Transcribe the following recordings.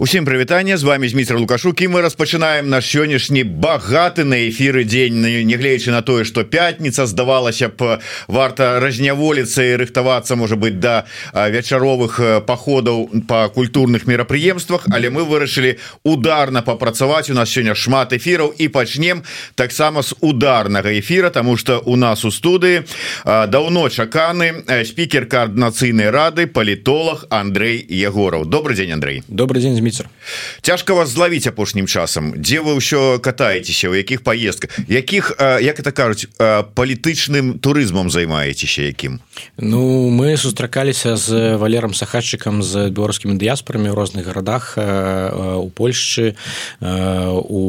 Усім прывітанне з вами Зміцер лукашукі мы распачынаем наш сённяшні багаты на эфіры дзень. Нягледзячы на тое что пятница здавалася б варта разняволіцца і рыхтавацца можа быть да вечаровых походаў по культурных мерапрыемствах але мы вырашылі ударна папрацаваць. У нас сёння шмат эфіраў і пачнем таксама з ударнага эфира тому что у нас у студыі даўно чаканы спікер коаардынацыйнай рады палітолог Андрей егоров добрый день Андрей добрый день Зміцер вецер цяжка вас злавіць апошнім часам. Дзе вы ўсё катаецеся у якіх поездках якіх як это кажуць палітычным турызмам займаецеся якім? Ну мы сустракаліся з валерам сахатчыкам з беларускімі дыяспорамі ў розных гарадах у Польшчы у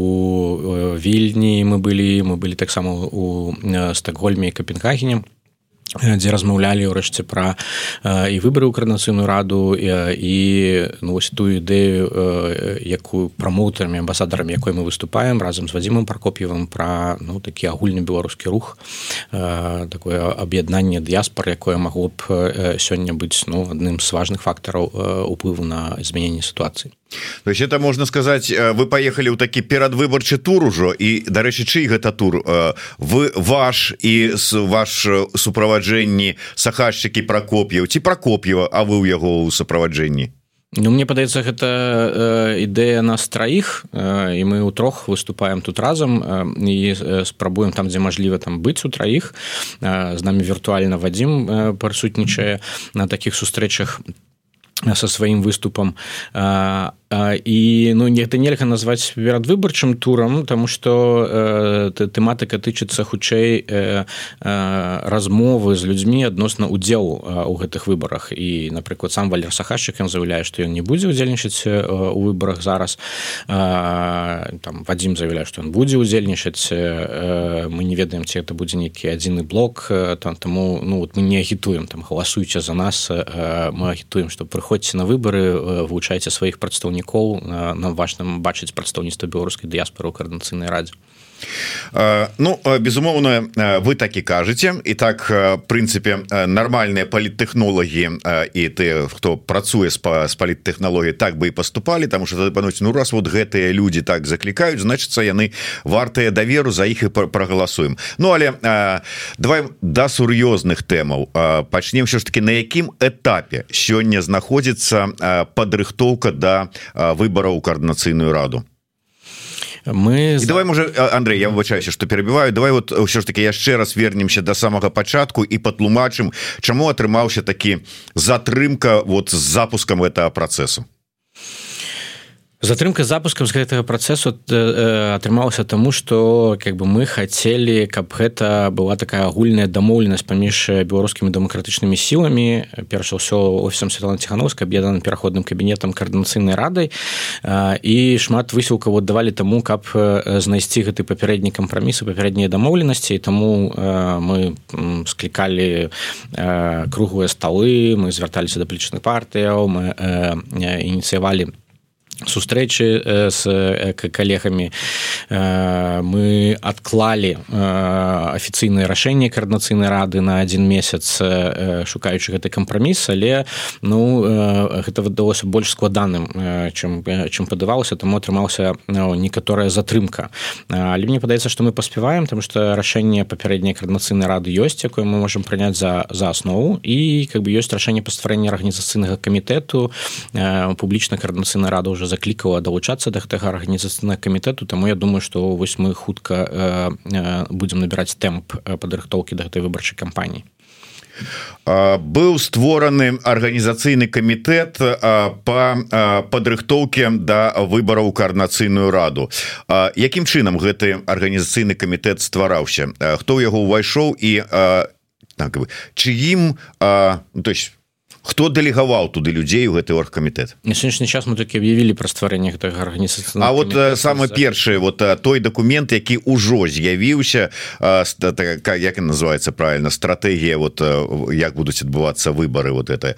вільні мы былі мы былі таксама у стакгольме капенгагене дзе размаўлялі ўрэшце пра і выбары ў карнацыйную раду і, і ну, вось тую ідэю якую прамоўтарамі амбасадарамі якой мы выступаем разам з вадзімым паркоп'евым пра ну такі агульны беларускі рух такое аб'яднанне дыяспор якое магло б сёння быць ну адным з важных фактараў уплыву на змяненне сітуацыі то есть это можно сказать вы поехали ў такі перадвыбарчы тур ужо і дарэчы чый гэта тур? Вы ваш і ваш суправаджэнні сахашчыкі прокоп'яў ці прокоп'ева А вы ў яго ў суправаджэнні Ну, мне падаецца гэта э, ідэя нас траіх э, і мы ў трох выступаем тут разам э, і э, спрабуем там дзе мажліва там быць у траіх. Э, з намі віртуальна вадзім э, прысутнічае на такіх сустрэчах со сваім выступам а, і ну не это нельга назваць перадвыбарчым турам тому что э, тэматыка тычыцца хутчэй э, э, размовы з людзьмі адносна удзелу у гэтых выбарах і напрыклад сам валер сахашчык ён заяўляе што ён не будзе удзельнічаць у выбарах зараз. Э, там вадзім заявляе што ён будзе удзельнічаць. Э, мы не ведаем ці это будзе нейкі адзіны блок там таму ну вот мы не агітуем там галасуйце за нас э, мы агітуем што прыходзьце на выбары вывучайце сваіх прадстаўнікоў на важным бачыць прадстаўніцтва беларускай дыяспоры ў каардынацыйнай радзе Ну безумоўна вы так і кажаце. І так прынцыпе нармальныя паліттэхнолагі і ты хто працуе з паліттэхналогіі так бы і паступалі там что пануць ну раз вот гэтыя людзі так заклікаюць значыцца яны вартыя даверу за іх і прагаласуем. Ну але давай да сур'ёзных тэмаў. Пачнем що ж таки на якім этапе сёння знаходзіцца падрыхтоўка да выбараў каардынацыйную раду мы і давай можа Андрей я выбачаюся что перебіваю давай вот ўсё ж таки яшчэ раз вернемся до самага пачатку і патлумачым чаму атрымаўся такі затрымка вот з запускам этого працэсу затрымка запускам з гэтага працэсу э, атрымалася таму что как бы мы хацелі каб гэта была такая агульная дамоўленасць паміж беларускімі дэмакратычнымі сіламі перш ўсё офісам Святлана ціхановска аб'яданым пераходным кабінетам каардынацыйнай радай. І шмат высілка вот давалі таму каб знайсці гэты папярэдні кампрамісы папярэднія дамоўленасці. Таму мы склікалі круглыя сталы мы звярталіся да палічных партыяў мы ініцыявалі сустрэчы с калегамі мы адклалі афіцыйнае рашэнне каардынацыйнай рады на один месяц шукаючы гэты кампраміс але ну гэта выдалося больш складаным чым чым падавалася таму атрымаўся ну, некаторая затрымка але мне падаецца што мы паспяваем там што рашэнне папярэдняй каардынацыйнай рады ёсць якое мы можемм прыняць за за аснову і как бы ёсць рашэнне па стварэння арганізацыйнага камітэту публічна каардынацыйная рада уже заклікала далучацца да гэтага арганізацыйнага камітэту таму я думаю што вось мы хутка э, будзем набіраць тэмп падрыхтоўкі да гэтай выбарчай кампаніі. Быў створаны арганізацыйны камітэт по падрыхтоўке да выбараў каардынацыйную раду. Якім чынам гэты арганізацыйны камітэт ствараўся? Хто яго ўвайшоў і так, чыім то есть хто дэлегаваў туды людзей у гэты оргкамітэт? На сённяшні час мы такі аб'явілі пра стварэнне гэтага арганізацыі. А вот самы першы вот той дакумент які ўжо з'явіўся як і называется правильно стратегія вот як будуць адбывацца выборы вот это.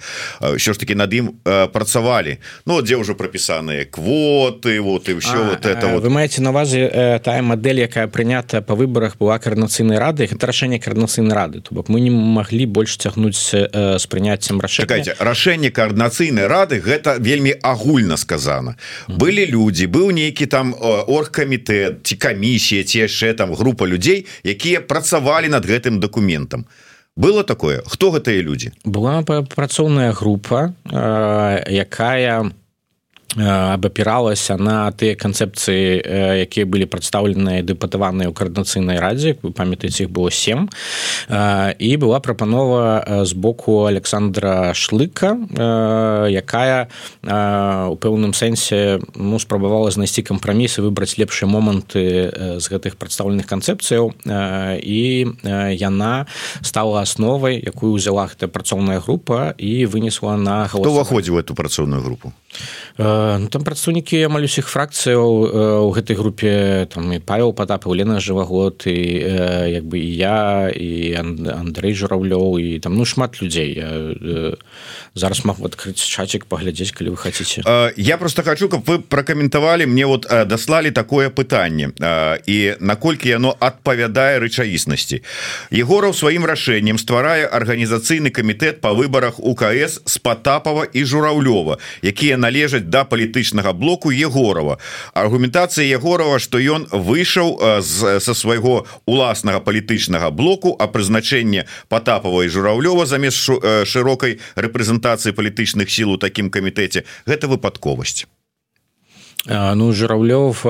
Що ж таки над ім працавалі. Ну дзе ўжо прапісаныя квоты вот і все вот это вот. вы маеце на увазе тая модель якая прынята по выборах была карнацыйнай рады гэта рашэнне карнацыйнай рады. То бок мы не маглі больш цягнуць з прыняццем рашэння пачакайце рашэнне коаардынацыйнай рады гэта вельмі агульна сказана. Былі людзі быў нейкі там оргкамітэт ці камісія ці яшчэ там група людзей якія працавалі над гэтым дакументам. Было такое? Хто гэтыя людзі? Была працоўная група якая у абапіралася на тыя канцэпцыі якія былі прадстаўленыя дэпатаваныя ў каардынацыйнай радзе вы памятаеце іх было сем. І была прапанова з боку александра шлыка якая у пэўным сэнсе ну спрабавала знайсці кампрамісы выбраць лепшыя моманты з гэтых прадстаўленых канцэпцыяў. І яна стала асновай якую ўзяла гэтая працоўная група і вынесла на хто ўваходзіў эту працоўную групу ну, там прадстаўнікі амаль усіх фракцыяў у гэтай групе там і павел потапаў лена жывагод і як бы і я і Андрей журавлёў і там ну шмат людзей. Я зараз магу адкрыць чацік паглядзець калі вы хаце я просто хочу каб вы пракаментавалі мне вот даслалі такое пытанне і наколькі яно адпавядае рэчаіснасці егора сваім рашэннем стварае арганізацыйны камітэт па выбарах укС с потапова і журавлёва якія належаць да палітычнага блоку егорова. Аргументацыя егорова что ён выйшаў з со свайго уласнага палітычнага блоку а прызначэнне потапова і журавлёва замест шырокай рэпрэзентацыі палітычных сіл у такім камітэце гэта выпадковасць Ну жыравлёв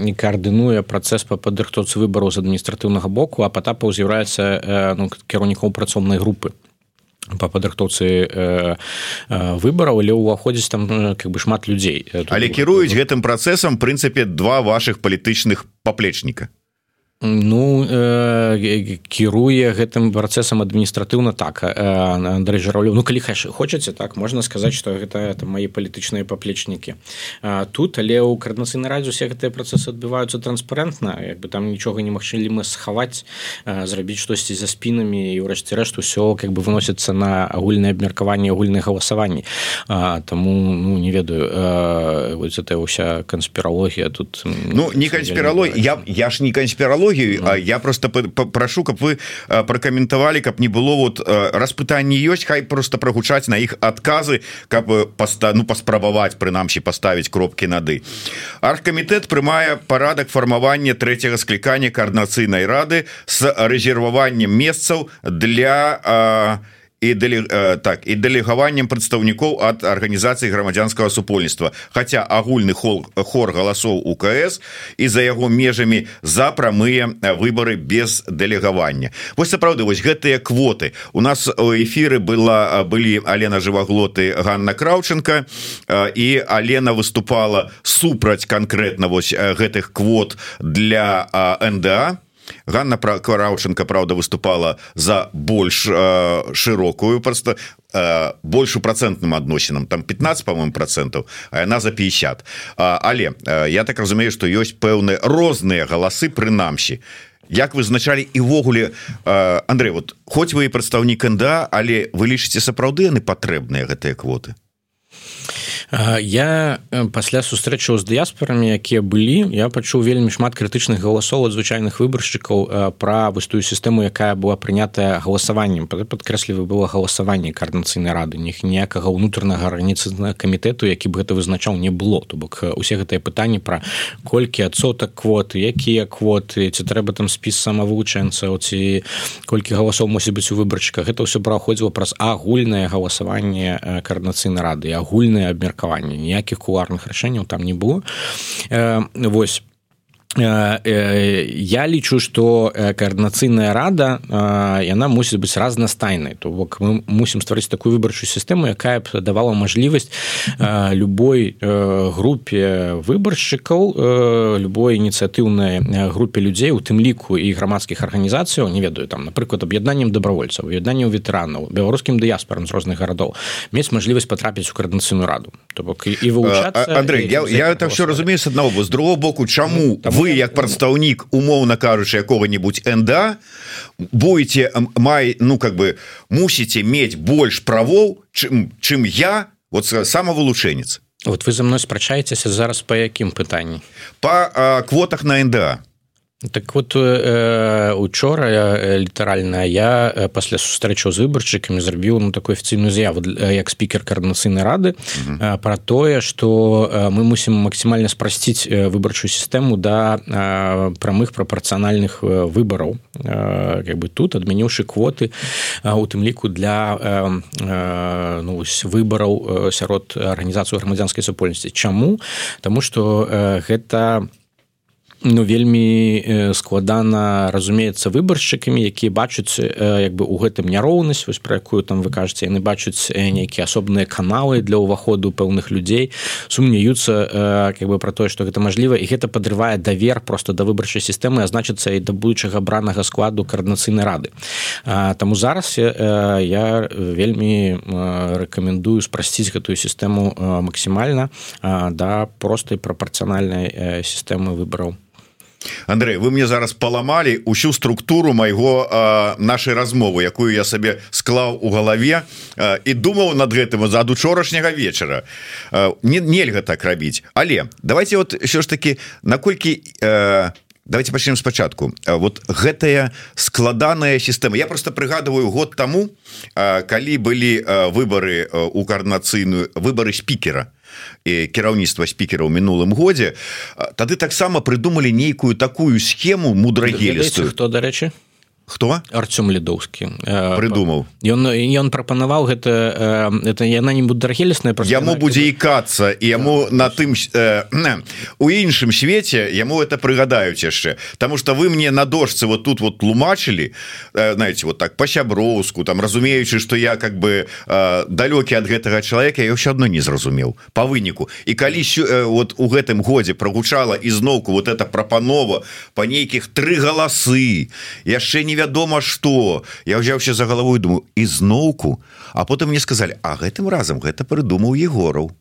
не каардынуе працэс па падрыхтоўцы выбараў з адміністратыўнага боку а патапаў з'яўляецца ну, кіраўнікоў працоўнай групы по падрыхтоўцы э, э, выбараў але ўваходзіць там э, как бы шмат людзей але кіруюць гэтым працэсам прынцыпе два ваших палітычных паплечніка Ну э, кіруе гэтым працэсам адміністратыўна так Андрей жралю Ну калі хочаце так можна сказаць что гэта это мои палітычныя паплечнікі. Тут але ў карнацыйны радзе усе гэтыя працэсы адбываюцца транспарэнтна як бы там нічога не магчылі мы схаваць зрабіць штосьці за спінамі і ўрэшце рэшт усё как бы выносіцца на агульнае абмеркаванне агульных галасаванні. Таму ну не ведаю вось это ўся канспіралогія тут Ну не канспіралог я я ж не канспіралог тэхналогію А я просто прашу каб вы пракаментавалі каб не было вот распытанні ёсць хай просто прагучаць на іх адказы каб паста ну паспрабаваць прынамсі паставіць кропкі нады. Аргкамітэт прымае парадак фармавання трэцяга склікання каардынацыйнай рады с рэзерваваннем месцаў для а, і далі так і дэлегаваннем прадстаўнікоў ад арганізацыі грамадзянскага супольніцтва. Хаця агульны хол хор галасоў УКС і за яго межамі за прамыя выбары без дэлегавання. Вось сапраўды вось гэтыя квоты. У нас у эфіры была былі Алена жываглоты Ганна краўчынка і Алена выступала супраць канкрэтна вось гэтых квот для НДА Ганна про караўчынка Праўда выступала за больш э, шырокую просто э, больш у процентным адносінам там 15 по-моему процентаў а яна за 50 а, але э, я так разумею что ёсць пэўныя розныя галасы прынамсі Як вызначалі івогуле э, Андрей вот хоць вы і прадстаўнік НДА але вы лічыце сапраўды яны патрэбныя гэтыя квоты я пасля сустрэчаў з дыяспорамі якія былі я пачуў вельмі шмат крытычных галасоў ад звычайных выбаршчыкаў пра выстую сістэму якая была прынятая галасаваннем падкрэслівы было галасаванне каардынацыйнай рады них ніякага ўнутранага арганіцыйнага камітэту які бы гэта вызначаў не было. То бок усе гэтыя пытанні пра колькі адсотак квоты якія квоты ці трэба там спіс самавывучэнцаў ці колькі галасоў мусіць быць у выбарчыках. Гэта ўсё праходзіла праз агульнае галасаванне каардынацыйнай рады агульнае абмерка меркавання ніякіх куларных рашэнняў там не было э, вось э, я лічу что э, коаардынацыйная рада яна мусіць быць разнастайнай то бок мы мусім стварыць такую выбарчую сістэму якая б давала мажлівасць любой групе выбаршчыкаў любой ініцыятыўнай групе людзей у тым ліку і грамадскіх арганізацыяў не ведаю там напрыклад аб'яднаннем добровольцаў яднаннем ветэранаў беларускім дыяспорам з розных гарадоў мець мажлівасць патрапіць у коаардынацыйную раду. То бок і вывучацца Андрей я, я это все разумею с аднаго з другого боку чаму там вы як прадстаўнік умоўна кажучы якога-нибудь НДА будете май ну как бы мусіце мець больш правоў чым чым я вот самавылучэнец. Вот вы за мной спрачаецеся зараз по якім пытанні? По квотах на НДА так вот э, учора э, літаральна я э, пасля сустрэчаў з выбарчыкамі зрабіў ну такую афіцыйную з'яву як спікер каардынацыйнай рады про тое что мы мусім максімальна спрасціць выбарчую сістэму да прамых прапорцыянальных выбараў как бы тут адмяніўшы квоты у тым ліку для ну, выбараў сярод арганізацыю грамадзянскай супольнасці чаму Таму что гэта не ну вельмі складана разумеецца выбаршчыкамі якія бачаць як бы у гэтым няроўнасць вось пра якую там вы кажаце яны бачаць нейкія асобныя каналы для ўваходу пэўных людзей сумнеюцца как бы про тое что гэта мажліва і гэта падрывае давер просто да выбарчай сістэмы а значыцца і да будучага бранага складу каардынацыйнай рады. Таму зараз я вельмі рэкамендую спрасціць гэтую сістэму максімальна да простай прапорцыянальнай сістэмы выбараў Андрей вы мне зараз паламалі усю структуру майго нашай размовы якую я сабе склаў у галаве а, і думаў над гэтым за ад учорашняга вечара. Не нельга так рабіць. Але давайте вот що ж таки наколькі давайте пачнем спачатку. Вот гэтая складаная сістэма. Я просто прыгадываю год таму калі былі выборы у карнацыйную выборы спікера кіраўніцтва спікера ў мінулым годзе тады таксама прыдумалі нейкую такую схему мудрагелістую. Хто дарэчы хто? Артём ледоўскі. Прыдумаў ён ён прапанаваў гэта это яна не будзе дархелесная яму будзе ікацца і яму на тым у іншым свеце яму это прыгадаюць яшчэ. Таму что вы мне на дошцы вот тут вот тлумачылі знаете вот так па-сяброўску там разумеючы что я как бы далёкі ад гэтага чалавека я ўсё адно не зразумеў по выніку. І калі вот у гэтым годзе прогучала ізноўку вот это прапанова по нейкіх тры галасы яшчэ не невядома что я ўзяўся за галавой думаю ізноўку а потым мне сказали а гэтым разам гэта прыдумаў егораў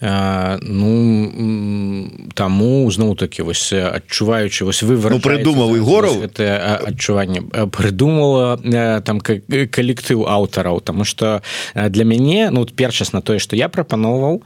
ну таму зноў таки вось адчуваючы вось вы ну, прыдумаў і гору это адчуванне прыдумала там калектыў аўтараў тому что для мяне ну першасна тое что я прапановваў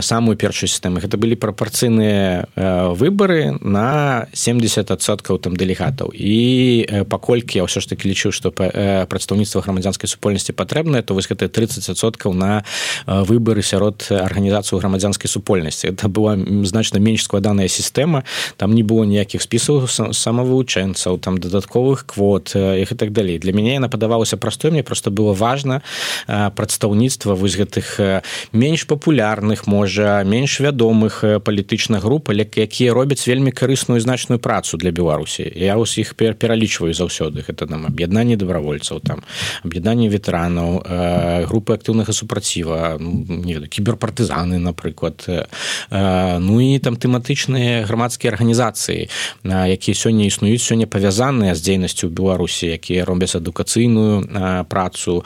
самую першую сістэму гэта былі прапорцыйныя выборы на 70соткаў там дэлегатаў і паколькі я ўсё ж таки лічу что прадстаўніцтва грамадзянскай супольнасці патрэбнае то вось гэта 30соткаў на выборы сярод арганізацыю грамадзянскай супольнасці это была значна менш складаная сістэма там не было ніякіх спісаў самавывучэнцаў там дадатковых квот і так далей для мяне яна падавалася простой. Мне просто было важно прадстаўніцтва вось гэтых менш папулярных можа менш вядомых палітычных груп якія робяць вельмі карысную значную працу для беларусі я ус іх пералічваю заўсёды гэта нам аб'яднанне добравольцаў там аб'яднанне ветэранаў групы актыўнага супраціва ну, не кіберпар партызаны напрыклад ну і там тэматычныя грамадскія арганізацыі якія сёння існуюць сёння павязаныя з дзейнасцю беларусі якія робяць адукацыйную працу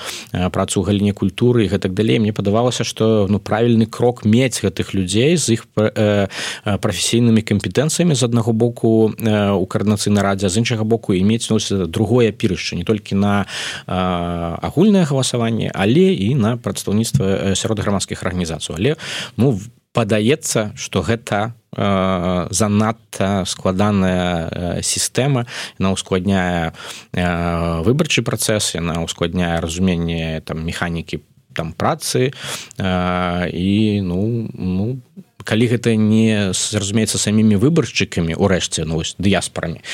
працу галіне культуры і гэтак далей. Мне падавалася что ну правільны крок мець гэтых людзей з іх прафесійнымі кампетэнцыямі з аднаго боку у каардынацыйнай радзе з іншага боку і мець ну, другое пірышча не толькі на агульнае галасаванне але і на прадстаўніцтва сярод грамадскіх арганізацый але ну падаецца что гэта э, занадта складаная э, сістэма. На ускладняе э, выбарчы працэс на ускладняе разуменне там механікі там працы э, і ну ну калі гэта не зразумеецца самімі выбаршчыкамі урэшце ну дыяспорамі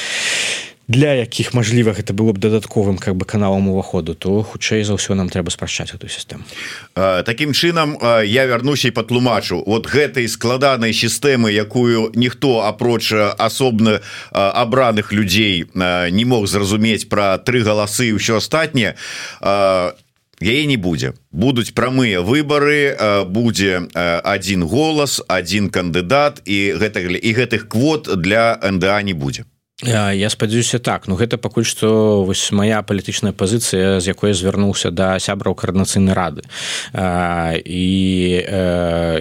для якіх мажліва гэта было б дадатковым как бы каналам уваходу то хутчэй за ўсё нам трэба спрашчаць эту сістэму. Такім чынам я вярнуся і патлумачу. Вот гэтай складанай сістэмы якую ніхто апроч асобна абраных людзей не мог зразумець пра тры галасы ўсё астатняе яе не будзе. Будуць прамыя выбары будзе один голас один кандыдат і гэтага і гэтых квот для НДА не будзе я спадзяюся так. Ну гэта пакуль што вось моя палітычная пазіцыя з якой звярнуўся да сябраў каардынацыйнай рады. І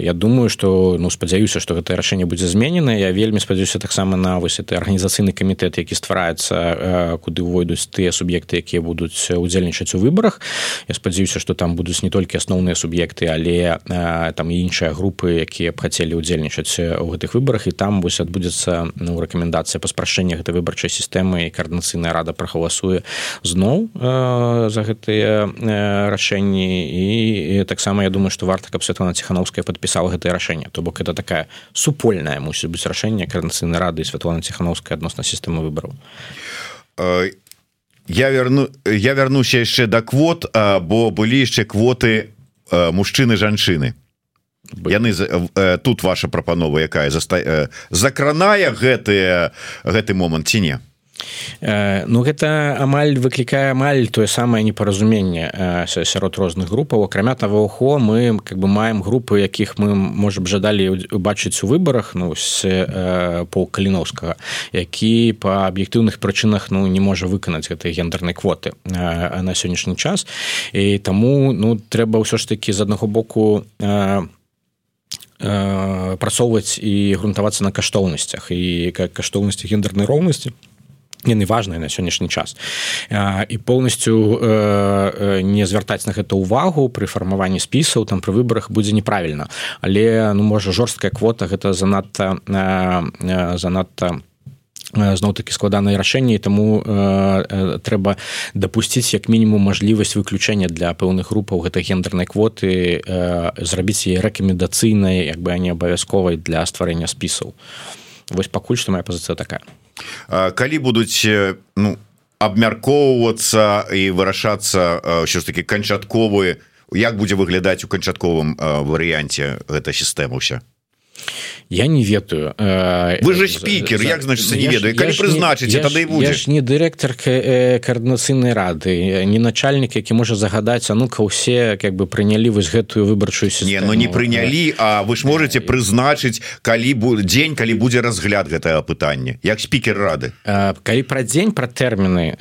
я думаю что ну спадзяюся что гэтае рашэнне будзе зменена. Я вельмі спадзяюся таксама на вось это арганізацыйны камітэт які ствараецца куды ўвойдуць тыя суб'екты якія будуць удзельнічаць у выбарах. Я спадзяюся что там будуць не толькі асноўныя суб'екты але там і іншыя групы якія б хацелі удзельнічаць у гэтых выбарах. І там вось адбудзецца ну рэкамендацыя па спрашэння гэта гэтай выбарчай сістэмы і каардынацыйная рада прагаласуе зноў э, за гэтыя э, рашэнні. І таксама я думаю што варта каб Святлана ціхановская падпісала гэтае рашэнне. То бок это такая супольная мусіць быць рашэнне каардынацыйнай рады Святлана ціхановская адносна сістэмы выбараў. Я верну я вярнуся яшчэ да квот бо былі яшчэ квоты мужчыны жанчыны яны э, тут ваша прапанова якая заста закранае гэты гэты момант ці не? Ну гэта амаль выклікае амаль тое самае непаразуменне сярод розных групаў. Акрамя того хо мы как бы маем групы якіх мы можем жадалі убачыць у выбарах ну пол каліновскага які по аб'ектыўных прычынах ну не можа выканаць гэтай гендернай квоты на сённяшні час. І таму ну трэба ўсё ж таки з аднаго боку у працоўваць і грунтавацца на каштоўнасцях. І как каштоўнасці гендернай роўнасці яны важныя на сённяшні час. І полностью не звяртаць на гэта ўвагу пры фармаванні спісаў там пры выбарах будзе неправільна але ну можа жорсткая квота гэта занадта занадта зноў-таки складанае рашэнне таму э, трэба дапусціць як мінімум мажлівасць выключэння для пэўных групаў гэтай гендернай квоты э, зрабіць яе рэкамендацыйнай як бы не абавязковай для стварэння спісаў. Вось пакуль што моя пазіцыя такая. Калі будуць ну абмяркоўвацца і вырашацца ўсё ж таки канчатковы як будзе выглядаць у канчатковым варыянце гэта сістэма ўся я не ведаю вы же спикер як значится не ведаю? Калі прызначыць тады будзе ж не дырэктар каардынацыйнай рады не начальнік які можа загадаць а ну-ка ўсе как бы прынялі вось гэтую выбарчую не но не прынялі А вы ж можете прызначыць калі будет дзень калі будзе разгляд гэтага пытання як спикер рады калі пра дзень пра тэрміны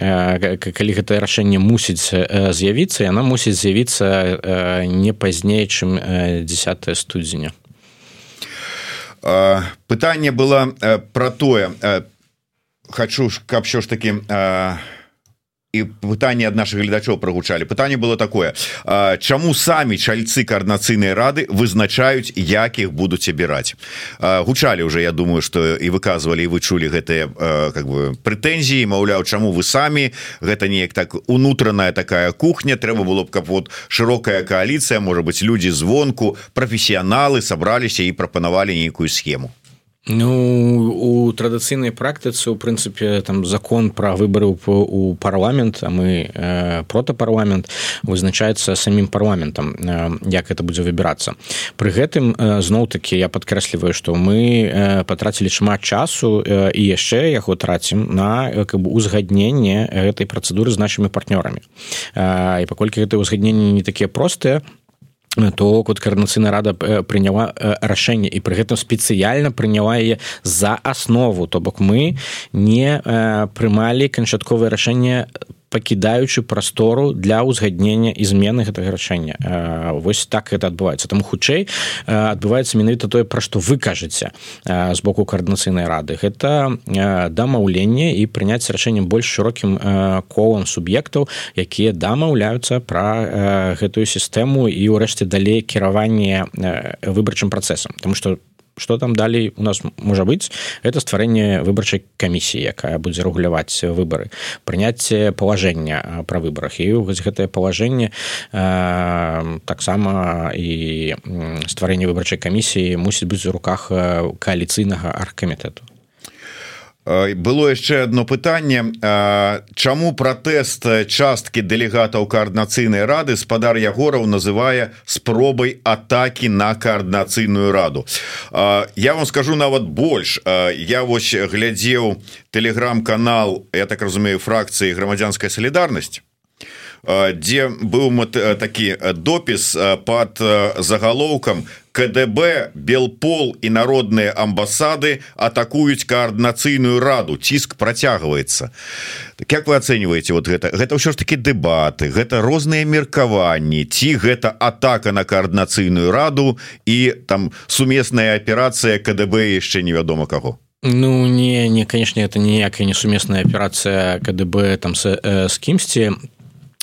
калі гэтае рашэнне мусіць з'явіцца яна мусіць з'явіцца не пазней чым 10 студзеня пытанне было про тое хочу каб що ж таки і пытанне ад наших гледачоў прогучалі пытанне было такое чаму самі чальцы коаарднацыйнай рады вызначаюць якіх будуць абіраць? Гучалі уже я думаю что і выказывалі вы чулі гэтыя как бы прэтэнзіі Маўляў чаму вы самі? Гэта неяк так унутраная такая кухня трэба было б каб вот широкая коаліцыя может быть людзі звонку професіяналы сабраліся і прапанавалі нейкую схему Ну у традыцыйнай практыцы у прынцыпе там закон пра выбары у парламент а мы э, протапарламент вызначаецца самім парламентам э, як это будзе выбірацца пры гэтым э, зноў-таки я падкрэсліваю што мы э, патрацілі шмат часу э, і яшчэ яго трацім на э, как бы узгадненне гэтай працэдуры з нашими партнёрамі э, і паколькі гэтыя ўзгадненні не такія простыя то то вот карнацыйная рада э, прыняла э, рашэнне і пры гэтым спецыяльна прыняла яе за аснову. То бок мы не э, прымалі канчатковае рашэнне пакідаючы прастору для ўзгаднення і змены гэтага рашэння. Восьось так это адбываецца. Там хутчэй адбываецца менавіта тое пра што вы кажаце з боку каардынацыйнай рады. Гэта дамаўленне і прыняць рашэннем больш шырокім колам суб'ектаў якія дамаўляюцца пра гэтую сістэму і ўрэшце далей кіраванне выбарчым працэсам. Тому что что там далей у нас можа быць это стварэнне выбарчай камісіі якая будзе рэгуляваць выбары прыняцце палажэння пра выбарах. І вось гэтае палажэнне э, таксама і стварэнне выбарчай камісіі мусіць быць у руках кааліцыйнага аргкамітэту было яшчэ одно пытанне чаму пратэст часткі дэлегатаў каарднацыйнай рады спадар ягораў называе спробай атакі на каарднацыйную раду? Я вам скажу нават больш. Я вось глядзеў телеграм-канал я так разумею фракцыі грамадзянская солідарнасць дзе быў такі допіс под загалоўкам КДБ белпол і народныя амбасады атакуюць коаардынацыйную раду. Ціск працягваецца так як вы оцениваете вот гэта гэта ўсё ж таки дэбаты гэта розныя меркаванні. Ці гэта атака на коаардынацыйную раду і там сумесная аперацыя КДБ яшчэ невядома каго Ну не не конечно это ніякая не сумесная аперацыя КДБ там с, э, с кімсьці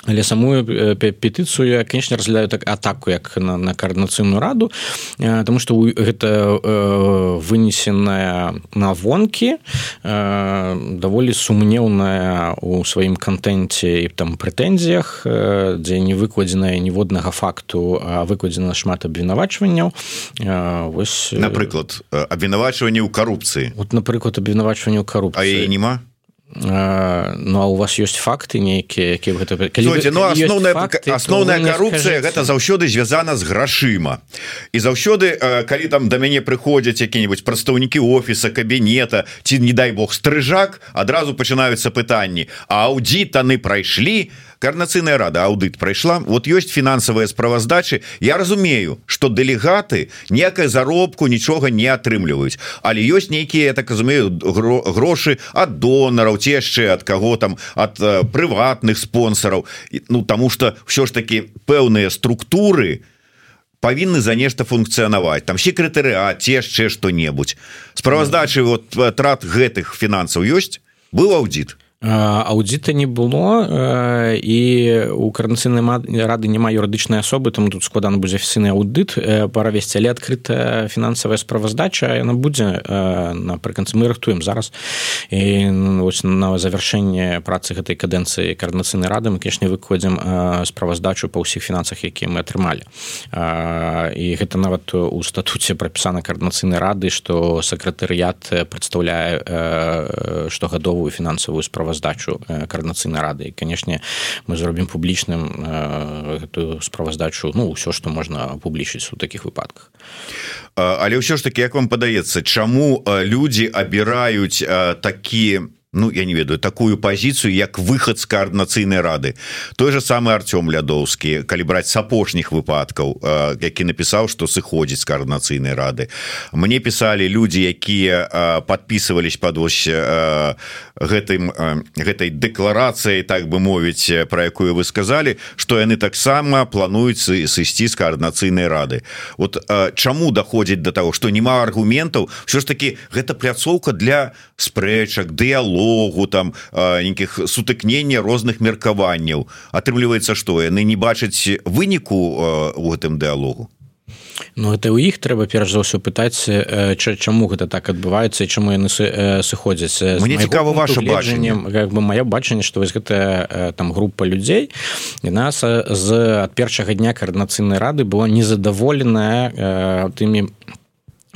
але самую петыцыю я конечно разглядаю так атаку як на, на коаардынацыйную раду потому что гэта э, вынесеная на вонкі э, даволі сумнеўная у сваім контенце і там прэтэнзіях э, дзе не выкладзеная ніводнага факту выкладзена шмат абвінавачванняў. Вось напрыклад абвінавачванне ў карупцыі. Вот напрыклад абвінавачванне ў карупцыі. Нема Ну а у вас ёсць факты нейкія які гэта ну, асноўная асноўная карупцыя гэта заўсёды звязана з грашыма і заўсёды калі там да мяне прыходзяць які-нибудь прадстаўнікі офіса кабінета ці не дай бог стрыжак адразу пачынаюцца пытанні а аўдзітаны прайшлі то карнацыйная рада аўдыт прайшла. Вот ёсць фінансавыя справаздачы. Я разумею что дэлегаты некая заробку нічога не атрымліваюць. Але ёсць нейкія так разумею грошы ад донараў ці яшчэ ад каго там ад прыватных спонсораў Ну тому что ўсё ж таки пэўныя структуры павінны за нешта функцыянаваць. Там секретарыат ці яшчэ што-небудзь. Справаздачы вот трат гэтых фінансаў ёсць? Быў аўдзіт аўдзіта не было і у карнацыйнай рады няма юрыдычнай асобы там тут складана будзе афіцыйны аўдыт паравесці але адкрытая фінансавая справаздача яна будзе напрыканцы мы рыхтуем зараз. І вось на завяршэнне працы гэтай кадэнцыі карнацыйнай рады мы кешне выкладзем справаздачу па ўсіх фінансах якія мы атрымалі і гэта нават у статуце прапісана карнацыйнай рады што сакратарыят прадстаўляе штогадовую фінансавую справу справаздачу коаардынацыйнай рады. І канешне мы зробім публічным гэтую справаздачу ну ўсё што можна публічыць у такіх выпадках. Але ўсё ж таки як вам падаецца чаму людзі абіраюць такія ну я не ведаю такую позицию як выход з коаардынацыйнай рады. Той же самый Артём лядоўскі калі браць с апошніх выпадкаў які напісаў что сыходзіць з коаардынацыйнай рады. Мне писали люди якія подписывались под вось гэтым гэтай дэкларацыяй так бы мовіць про якую вы сказали что яны таксама плануюць сысці з коаардынацыйнай рады. Вот чаму доходзіць до того что няма аргументаў? Все ж таки гэта пляцоўка для спрэчак дыялогу дыялогу там нейкіх сутыкнення розных меркаванняў. Атрымліваецца што яны не бачаць выніку у гэтым дыялогу Ну это у іх трэба перш за ўсё пытаць чаму гэта так адбываецца і чаму яны сыходзяць мне цікава ваше бачанне. как бы маё бачанне што вось гэтая там група людзей і нас з ад першага дня каардынацыйнай рады была незадаволеная тымі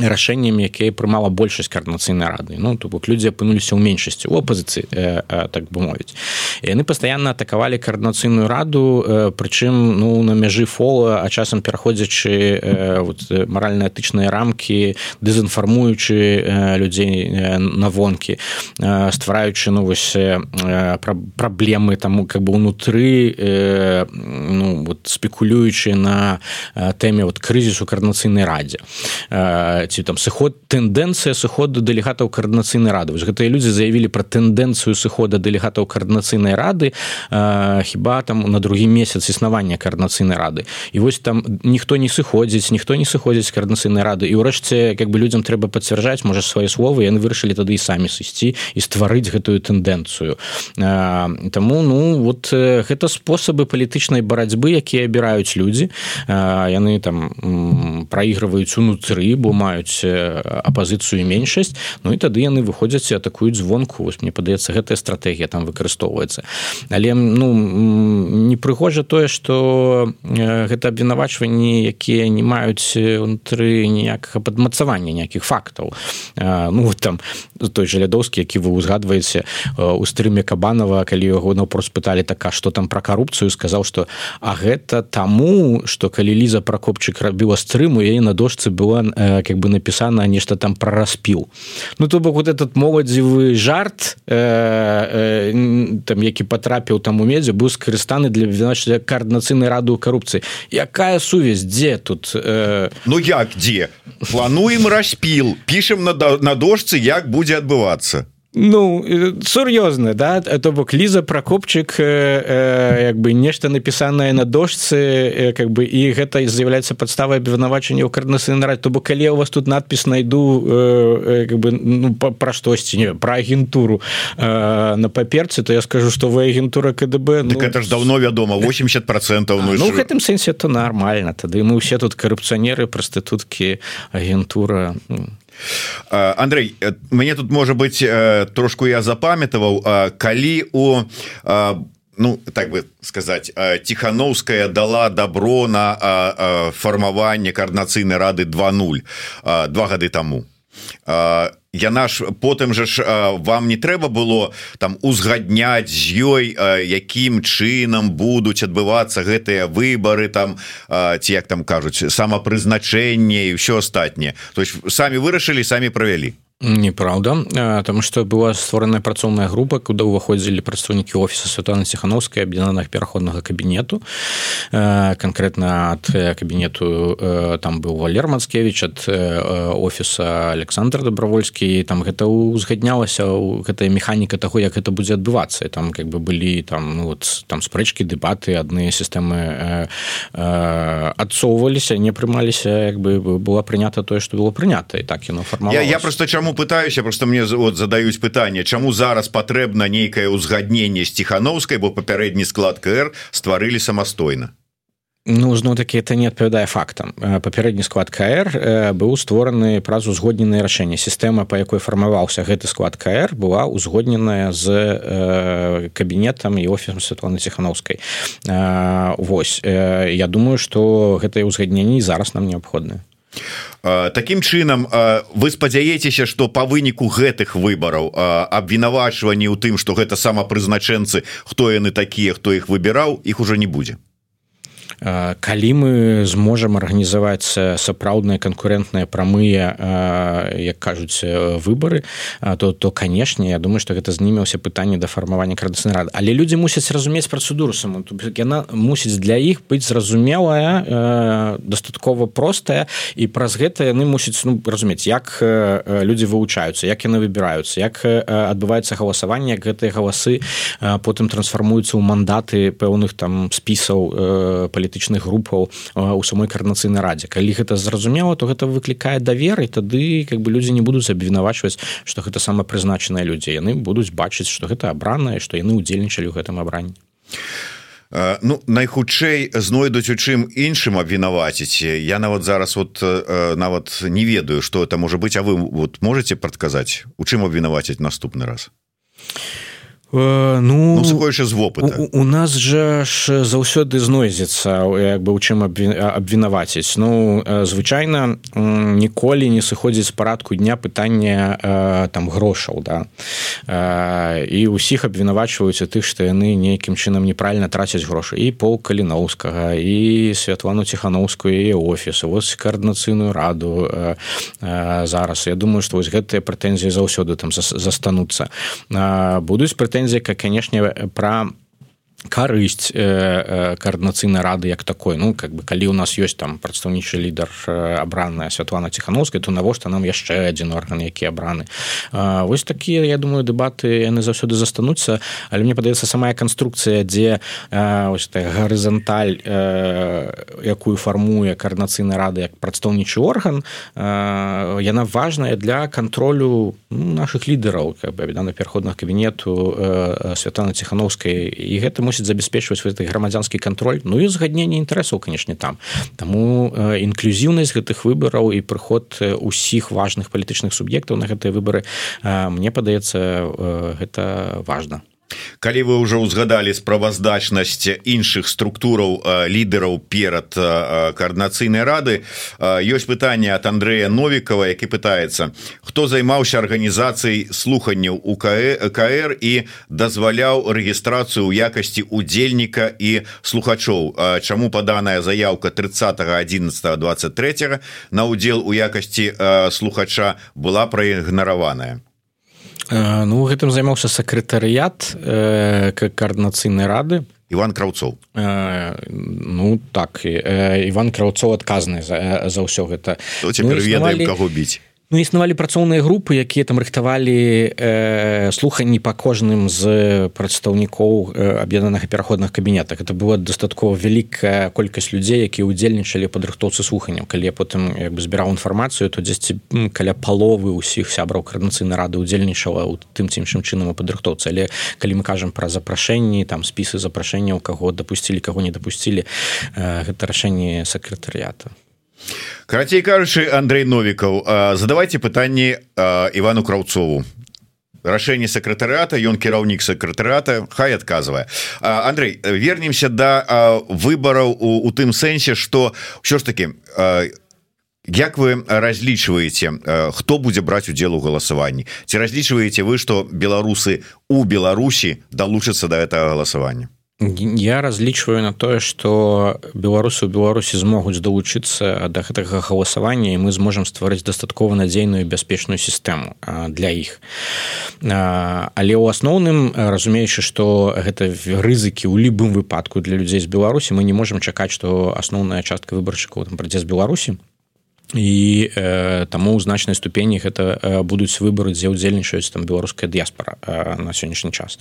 рашэннямі якія прымала большасць каардынацыйнай рады. Ну то бок людзі апынуліся ў меншасці у апозіцыі э, э, так бы мовіць. Яны пастаянна атакавалі каардынацыйную раду э, прычым ну на мяжы фола а часам пераходзячы э, вот, маральна-этычныя рамкі дэзінфармуючы э, людзей э, на вонкі э, ствараючы ну вось э, пра праблемы таму как бы унутры э, ну вот спекулюючы на э, тэме вот крызісу каардынацыйнай радзе. Э, ці там сыход тэндэнцыя сыходу дэлегатаў каардынацыйнай рады вось гэтыя людзі заявілі пра тэндэнцыю сыхода дэлегатаў каардынацыйнай рады э, хіба там на другі месяц існавання каардынацыйнай рады і вось там ніхто не сыходзіць ніхто не сыходзіць каардынацыйнай рады і ўрэшце как бы людзям трэба пацвярджаць можа свае словы яны вырашылі тады і самі сысці і стварыць гэтую тэндэнцыю э, таму ну вот э, гэта спосабы палітычнай барацьбы якія абіраюць людзі э, яны там праігрываюць унутры бо маюць маюць апазіцыю меншасць Ну і тады яны выходзяць і атакуюць звонку. Вось мне падаецца гэтая стратэгія там выкарыстоўваецца. Але ну непрыгожа тое что гэта абвінавачванні якія не маюць унутры ніякага падмацавання ніякіх фактаў. Ну вот там той же лядоўскі які вы узгадваеце у стрыме кабанова калі яго наўпрост пыталі така что там про карупцыю? сказаў что а гэта таму что калі ліза прокопчык рабіла стрыму яе на дошцы была как бы напісана нешта там пра распіл Ну то бок вот этот моладзевы жарт э, э, там які патрапіў там у медзе быў скарыстаны для каардынацыйнай раду карупцыі. Якая сувязь? Дзе тут э... Ну як дзе? Плануем распіл. Пішем на, на дошцы як будзе адбывацца Ну сур'ёзна да? То бок ліза прокопчык як бы нешта напісанае на дошцы как бы і гэта з'яўляецца падставай абвінавачання ў карнасы нарад то бок калі у вас тут надпіс найду как бы ну, пра штосьці не пра агентуру на паперцы то я скажу что вы агентура КДБ ну, это ж давно вядома 80 процентов ну, ну гэтым сэнсе то нормально тады мы ўсе тут карупцыянеры прастытуткі агентура ну. Андрей мне тут можа быть трошку я запамятаваў калі у ну так бы сказать тихохановская дала добро на фармаванне коорднацыйнай рады 20 два гады тому яна ж потым же ж вам не трэба было там узгадняць з ёй якім чынам будуць адбывацца гэтыя выборы там ці як там кажуць самапрызначэнне і ўсё астатняе. То есть самі вырашылі самі правялі неправда тому что была створаная працоўная група куда ўваходзілі прадстаўнікі офіса Святланы ціхановскай аб'яднаных пераходнага кабінету конкретно ад кабінету там быў валер мацкевич ад офіса Александр добровольскі там гэта узгаднялася гэтая механіка таго як это будзе адбывацца там как бы былі там ну, вот там спрэчкі дэбаты адныя сістэмы адсоўваліся не прымаліся як бы было прынята тое что было прынята і так яно фарма я, я просто чаму чаму пытаюся? Просто мне вот задаюць пытанне. Чаму зараз патрэбна нейкае ўзгадненне з ціхановскай бо папярэдні склад кр стварылі самастойна? Ну зноў такі это не адпавядае фактам. Папярэдні склад кр быў створаны праз узгодненае рашэнне. Сістэма па якой фармаваўся гэты склад кр была узгодненая з кабінетам і офісам Святланы ціхановскай. Вось я думаю што гэтае ўзгадненне зараз нам неабходна Такім чынам вы спадзяецеся што па выніку гэтых выбараў абвінавачванні ў тым што гэта самапрызначэнцы хто яны такія хто іх выбіраў іх ужо не будзе калі мы зможам арганізаваць сапраўдныя канкурентныя прамыя як кажуць выборы то то канешне Я думаю что гэта знімеўся пытанне да фармавання крадацыйны рад але людзі мусяць разумець працэдуру саму. Яна мусіць для іх быць зразумелая дастаткова простая і праз гэта яны мусяць ну, разумець як людзі вывучаюцца як яны выбіраюцца як адбываецца галасаванне гэтыя галасы потым трансфармуюцца ў мандаты пэўных там спісаў палітычных палітычных групаў у самой карнацыйнай радзе. Калі гэта зразумела то гэта выклікае даверы тады как бы людзі не будуць абвінавачваць что гэта самапрызначаныя людзі. Яны будуць бачыць что гэта абранае что яны удзельнічалі ў гэтым абранні. Ну найхутчэй знойдуць у чым іншым абвінаваціць. Я нават зараз вот нават не ведаю что это можа быть А вы вот можете прадказаць у чым абвінаваціць наступны раз? Э, ну, ну з вопыта у, у нас жа ж заўсёды знойдзецца як бы у чым абвінаваціць ну звычайна ніколі не сыходзіць з парадку дня пытання там грошаў да. І ўсіх абвінавачваюць тых што яны нейкім чынам неправільна трацяць грошы. І пол каліноўскага і святлану ціхановскую і офісы вось каардынацыйную раду зараз. Я думаю што вось гэтыя прэтэнзіі заўсёды там застануцца. Будуць прэтэнзіі прэтэнзія канешне пра карысць э, э, каардынацыйнай рады як такой. Ну как бы калі у нас ёсць там прадстаўнічы лідар э, абраная Святлана ціхановскай то навошта нам яшчэ адзін орган які абраны вось такія я думаю дэбаты яны заўсёды застануцца але мне падаецца самая канструкцыя дзе ось гарызанталь якую фармуе каардынацыйнай рады як прадстаўнічы орган яна важная для кантролю ну, наших лідараў как бы на пераходных кабінету Святлана ціхановскай і гэта мы мусіць забяспечваць гэты грамадзянскі кантроль Ну і згадненне інтарэсаў канешне там. Таму інклюзіўнасць гэтых выбараў і прыход усіх важных палітычных суб'ектаў на гэтыя выбары мне падаецца гэта важна калі вы уже узгадали справаздачнасць іншых структураў лідараў перад коаардынацыйнай рады ёсць пытанне от Андрея новикова які пытается хто займаўся арганізацыяй слуханняў у кр і дазваляў рэгістрацыю ў якасці удзельніка і слухачоў. Чаму паданая заявка 30 11 23 на удзел у якасці слухача была праігнараваная? Э, ну гэтым займаўся сакратарыят э, каардынацыйнай рады Іван краўцоў э, ну так э, Іван краўцоў адказны за, за ўсё гэта ну, ведаем каго біць Ну існавалі працоўныя групы якія там рыхтавалі э, слуханні па кожным з прадстаўнікоў э, аб'яднанага пераходных кабінетах. Это была дастаткова вялікая колькасць людзей якія удзельнічалі падрыхтоўцы слуханняў. Калі я потым як бы збіраў інфармацыю то дзесьці каля паловы ўсіх сябраў карнацыйнай рады удзельнічала у тым ці іншым чынам у падрыхтоўцы але калі мы кажам пра запрашэнні там спісы запрашэнняў каго дапусцілі каго не дапусцілі э, гэта рашэнне сакратарыята карацей кажучы Андрей новікаў задавайте пытанні Івану краўцову рашэнне сакратарыата ён кіраўнік сакратарыата хай адказвае Андрей вернемся до да выбараў у, у тым сэнсе что ўсё ж таки Як вы разлічваеце хто будзе браць удзел у галасаванні ці разлічваеце вы што беларусы у Беларусі далучацца да этого галасавання я разлічваю на тое что беларусы у беларусі змогуць далучыцца да гэтага галасавання і мы зможам стварыць дастаткова надзейную бяспечную сістэму для іх. Але ў асноўным разумеючы что гэта рызыкі ў любым выпадку для людзей з беларусі мы не можемм чакаць что асноўная частка выбаршчыкаў там працэс беларусі і э, таму ў значнай ступені гэта э, будуць выбары дзе ўдзельнічаюць там беларуская дыяспора э, на сённяшні час.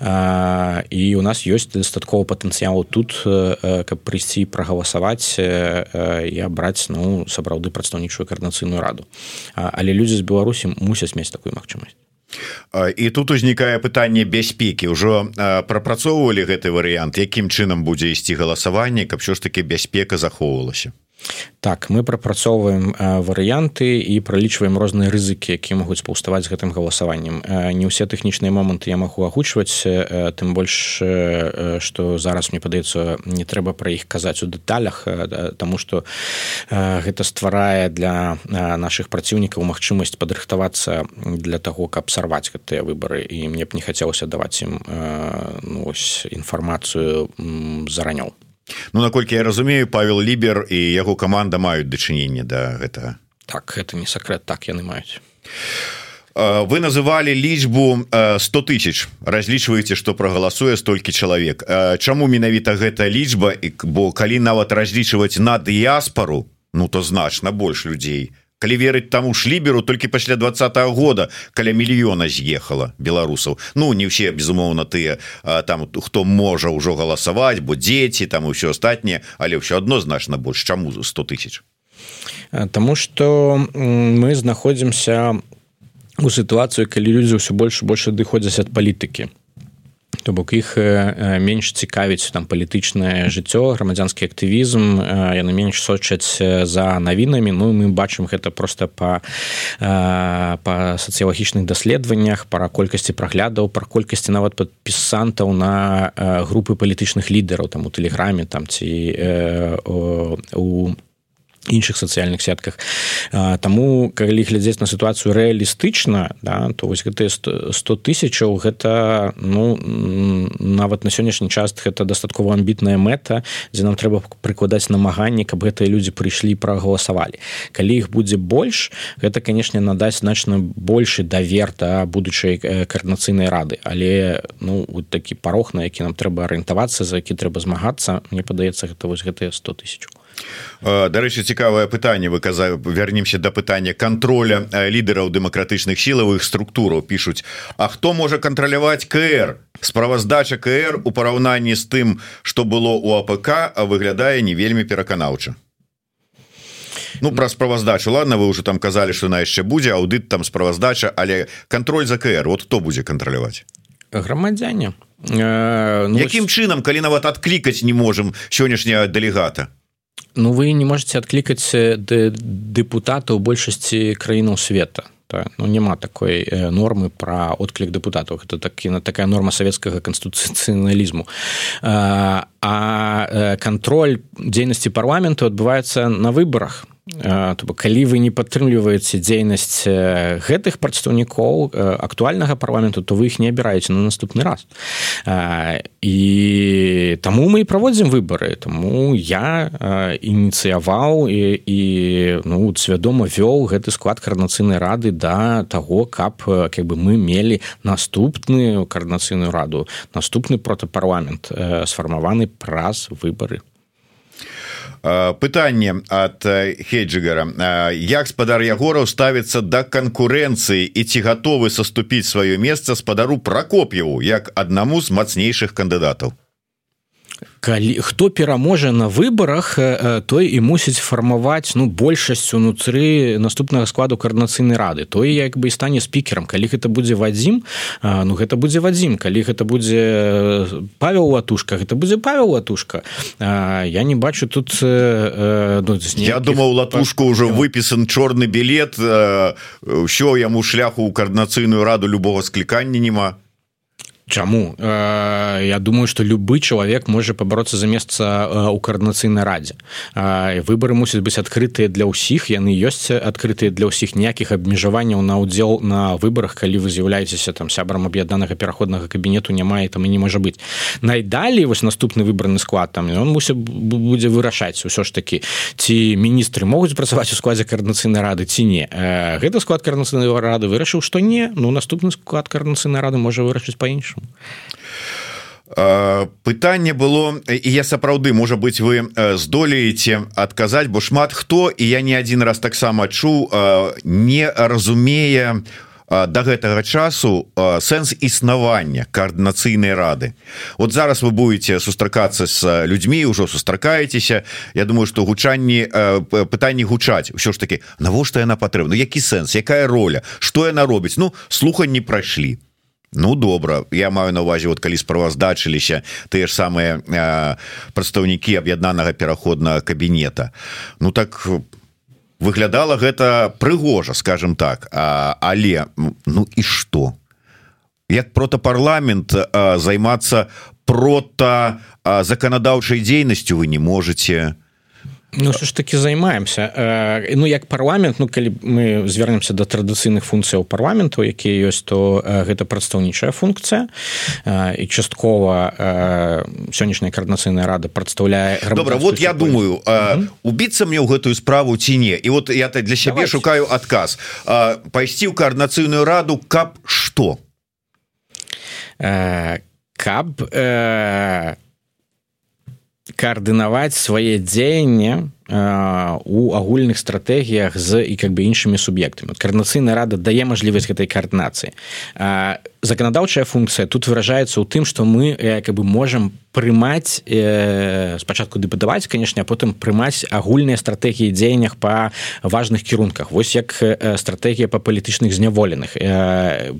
Э, і у нас ёсць дастаткова патэнцыялу тут э, каб прыйсці прагаласаваць э, і абраць ну сапраўды прадстаўнічую каарнацыйную раду. А, але людзі з беларусі мусяць мець такую магчымасць і тут узнікае пытанне бяспекі. Ўжо прапрацоўвалі гэты варыянт. Якім чынам будзе ісці галасаванне каб що ж таки бяспека захоўвалася так мы прапрацоўваем варыянты і пралічваем розныя рызыкі якія могуць паўставаць з гэтым галасаваннем. Не ўсе тэхнічныя моманты я магу агучваць тым больш што зараз мне падаецца не трэба пра іх казаць у дэталях Таму што гэта стварае для наших праціўнікаў магчымасць падрыхтавацца для таго каб сарваць гэтыя выбары. І мне б не хацелася даваць ім ну, інфармацыю заранёў Ну наколькі я разумею павел лібер і яго каманда маюць дачыненне да гэтага. Так это не сакрэт так яны маюць. Вы называлі лічбу 100 тысяч. Разлічваеце што прагаласуе столькі чалавек. Чаму менавіта гэта лічба? Бо калі нават разлічваць на дыяспору ну то значна больш людзей. то калі верыць таму шліберу толькі пасля двадцатого года каля мільёна з'ехала беларусаў. Ну не ўсе безумоўна тыя там хто можа ўжо галасаваць бо дзеці там усё астатняе але ўсё адно значна больш чаму 100 тысяч? Таму что мы знаходзімся у сітуацыю калі людзі ўсё больш больш адыходзяць ад палітыкі то бок іх менш цікавіць там палітычнае жыццё грамадзянскі актывізм яны менш сочаць за навінамі. Ну мы бачым гэта просто по па сацыялагічных даследаваннях пара колькасці праглядаў пра колькасці нават падпісантаў на групы палітычных лідараў там у тэлеграме там ці у іншых сацыяльных сетках. Таму калі глядзець на сітуацыю рэалістычна да, то вось гэтыя 100 тысячаў гэта ну нават на сённяшні час гэта дастаткова амбітная мэта дзе нам трэба прыкладаць намаганні каб гэтыя людзі прыйшлі прагаласавалі. Калі іх будзе больш гэта канешне надасць значна большы давер да будучай каарнацыйнай рады. Але ну такі парог на які нам трэба арыентавацца за які трэба змагацца мне падаецца гэта вось гэтыя 100 тысяч дарэчы цікавае пытанне выказа вернемся до пытання контроля лідараў дэмакратычных сілавых структураў пишутць А хто можа кантраляваць кр справаздача кр у параўнанні з тым что было у АПК выглядае не вельмі пераканаўча. Ну пра справаздачу. Ладно вы уже там казалі что на яшчэ будзе аўдыт там справаздача але контроль за кр вот хто будзе кантраляваць? Грамадзяне. Э, ну, якім чынам калі нават адклікаць не можем сённяшняя дэлегата Ну вы не можете адклікаць дэпутата ў большасці краінаў света. Да? ну няма такой нормы про отклик депутатаў это так такая норма савецкага канстытуцыяналізму а кантроль дзейнасці парламенту адбываецца на выборах то калі вы не падтрымліваеце дзейнасць гэтых прадстаўнікоў актуальнага парламенту то вы іх не абіраеце на наступны раз. І таму мы і праводзім выбары. Таму я ініцыяваў і, і ну свядома вёў гэты склад карнацыйнай рады да таго каб как бы мы мелі наступную карнацыйную раду наступны протапарламент сфармаваны праз выбары пытанне ад хейджигара як спадар ягораў ставіцца да канкурэнцыі і ці гатовы саступіць сваё месца спадару пракоп'еву як аднаму з мацнейшых кандыдатаў калі хто пераможа на выбарах той і мусіць фармаваць ну большасць унутры наступнага складу каардынацыйнай рады. Той як бы і стане спікерам. Калі гэта будзе вадзім ну гэта будзе вадзім. Калі гэта будзе павел латушка гэта будзе павел латушка. Я не бачу тут ну, я думаў латушку ўжо выпісан чорны білет ўсё яму шляху ў каардынацыйную раду любого склікання няма Чаму? Э, я думаю что любы чалавек можа пабароцца за месца ў э, каардынацыйнай радзе э, выборы мусяць быць адкрытыя для ўсіх яны ёсць адкрытыя для ўсіх ніякіх абмежаванняў на ўдзел на выборах калі вы з'яўляецеся там сябрам аб'яднанага пераходнага кабінету няма там і не можа быць найдалей вось наступны выбраны склад там он мусіць будзе вырашаць ўсё ж такі ці міністры могуць працаваць у складзе каардынацыйнай рады ці не. Гэты склад каардынацыйнай рады вырашыў што не ну наступны склад каардынацыйнай рады можа вырашыць па-іншаму пытанне было і я сапраўды можа быть вы здолееце адказаць бо шмат хто і я не один раз таксама чуў не разумее до гэтага часу сэнс існавання коаардынацыйнай рады. Вот зараз вы будете сустракацца с людзьмі ўжо сустракаецеся. Я думаю что гучанні пытанні гучаць. Ўсё ж таки навошта яна патрэбна? Які сэнс? Якая роля? Что яна робіць? Ну слуханні прайшлі. то Ну добра. Я маю на увазе вот калі справаздачыліся тыя ж самыя прадстаўнікі аб'яднанага пераходнага кабінета. Ну так выглядала гэта прыгожа скажем так. А, але ну і что як протапарламент займацца прота заканадаўчай дзейнасцю вы не можете то Ну що ж таки займаемся. Э, Ну як парламент Ну калі мы звернемся до традыцыйных функцыяў парламенту якія ёсць то гэта прадстаўнічая функцыя. І часткова сённяшняя каардынацыйная рада прадстаўляе добра вот я думаю убіцца мне ў гэтую справу ці не. І вот я для сябе Давайте. шукаю адказ. Пайсці ў каардынацыйную раду каб что каб э, каардынаваць свае дзеянне у агульных стратэгіях з і как бы іншымі суб'ектамі. Карнацыйная рада дае мажлівасць гэтай каардынацыі заканадаўчая функцыя тут выражаецца ў тым што мы как бы можемм прымаць э, спачатку дэбатаваць канешне потым прымаць агульныя стратэгіі дзеяннях па важных кірунках вось як стратэгія па палітычных зняволеных э,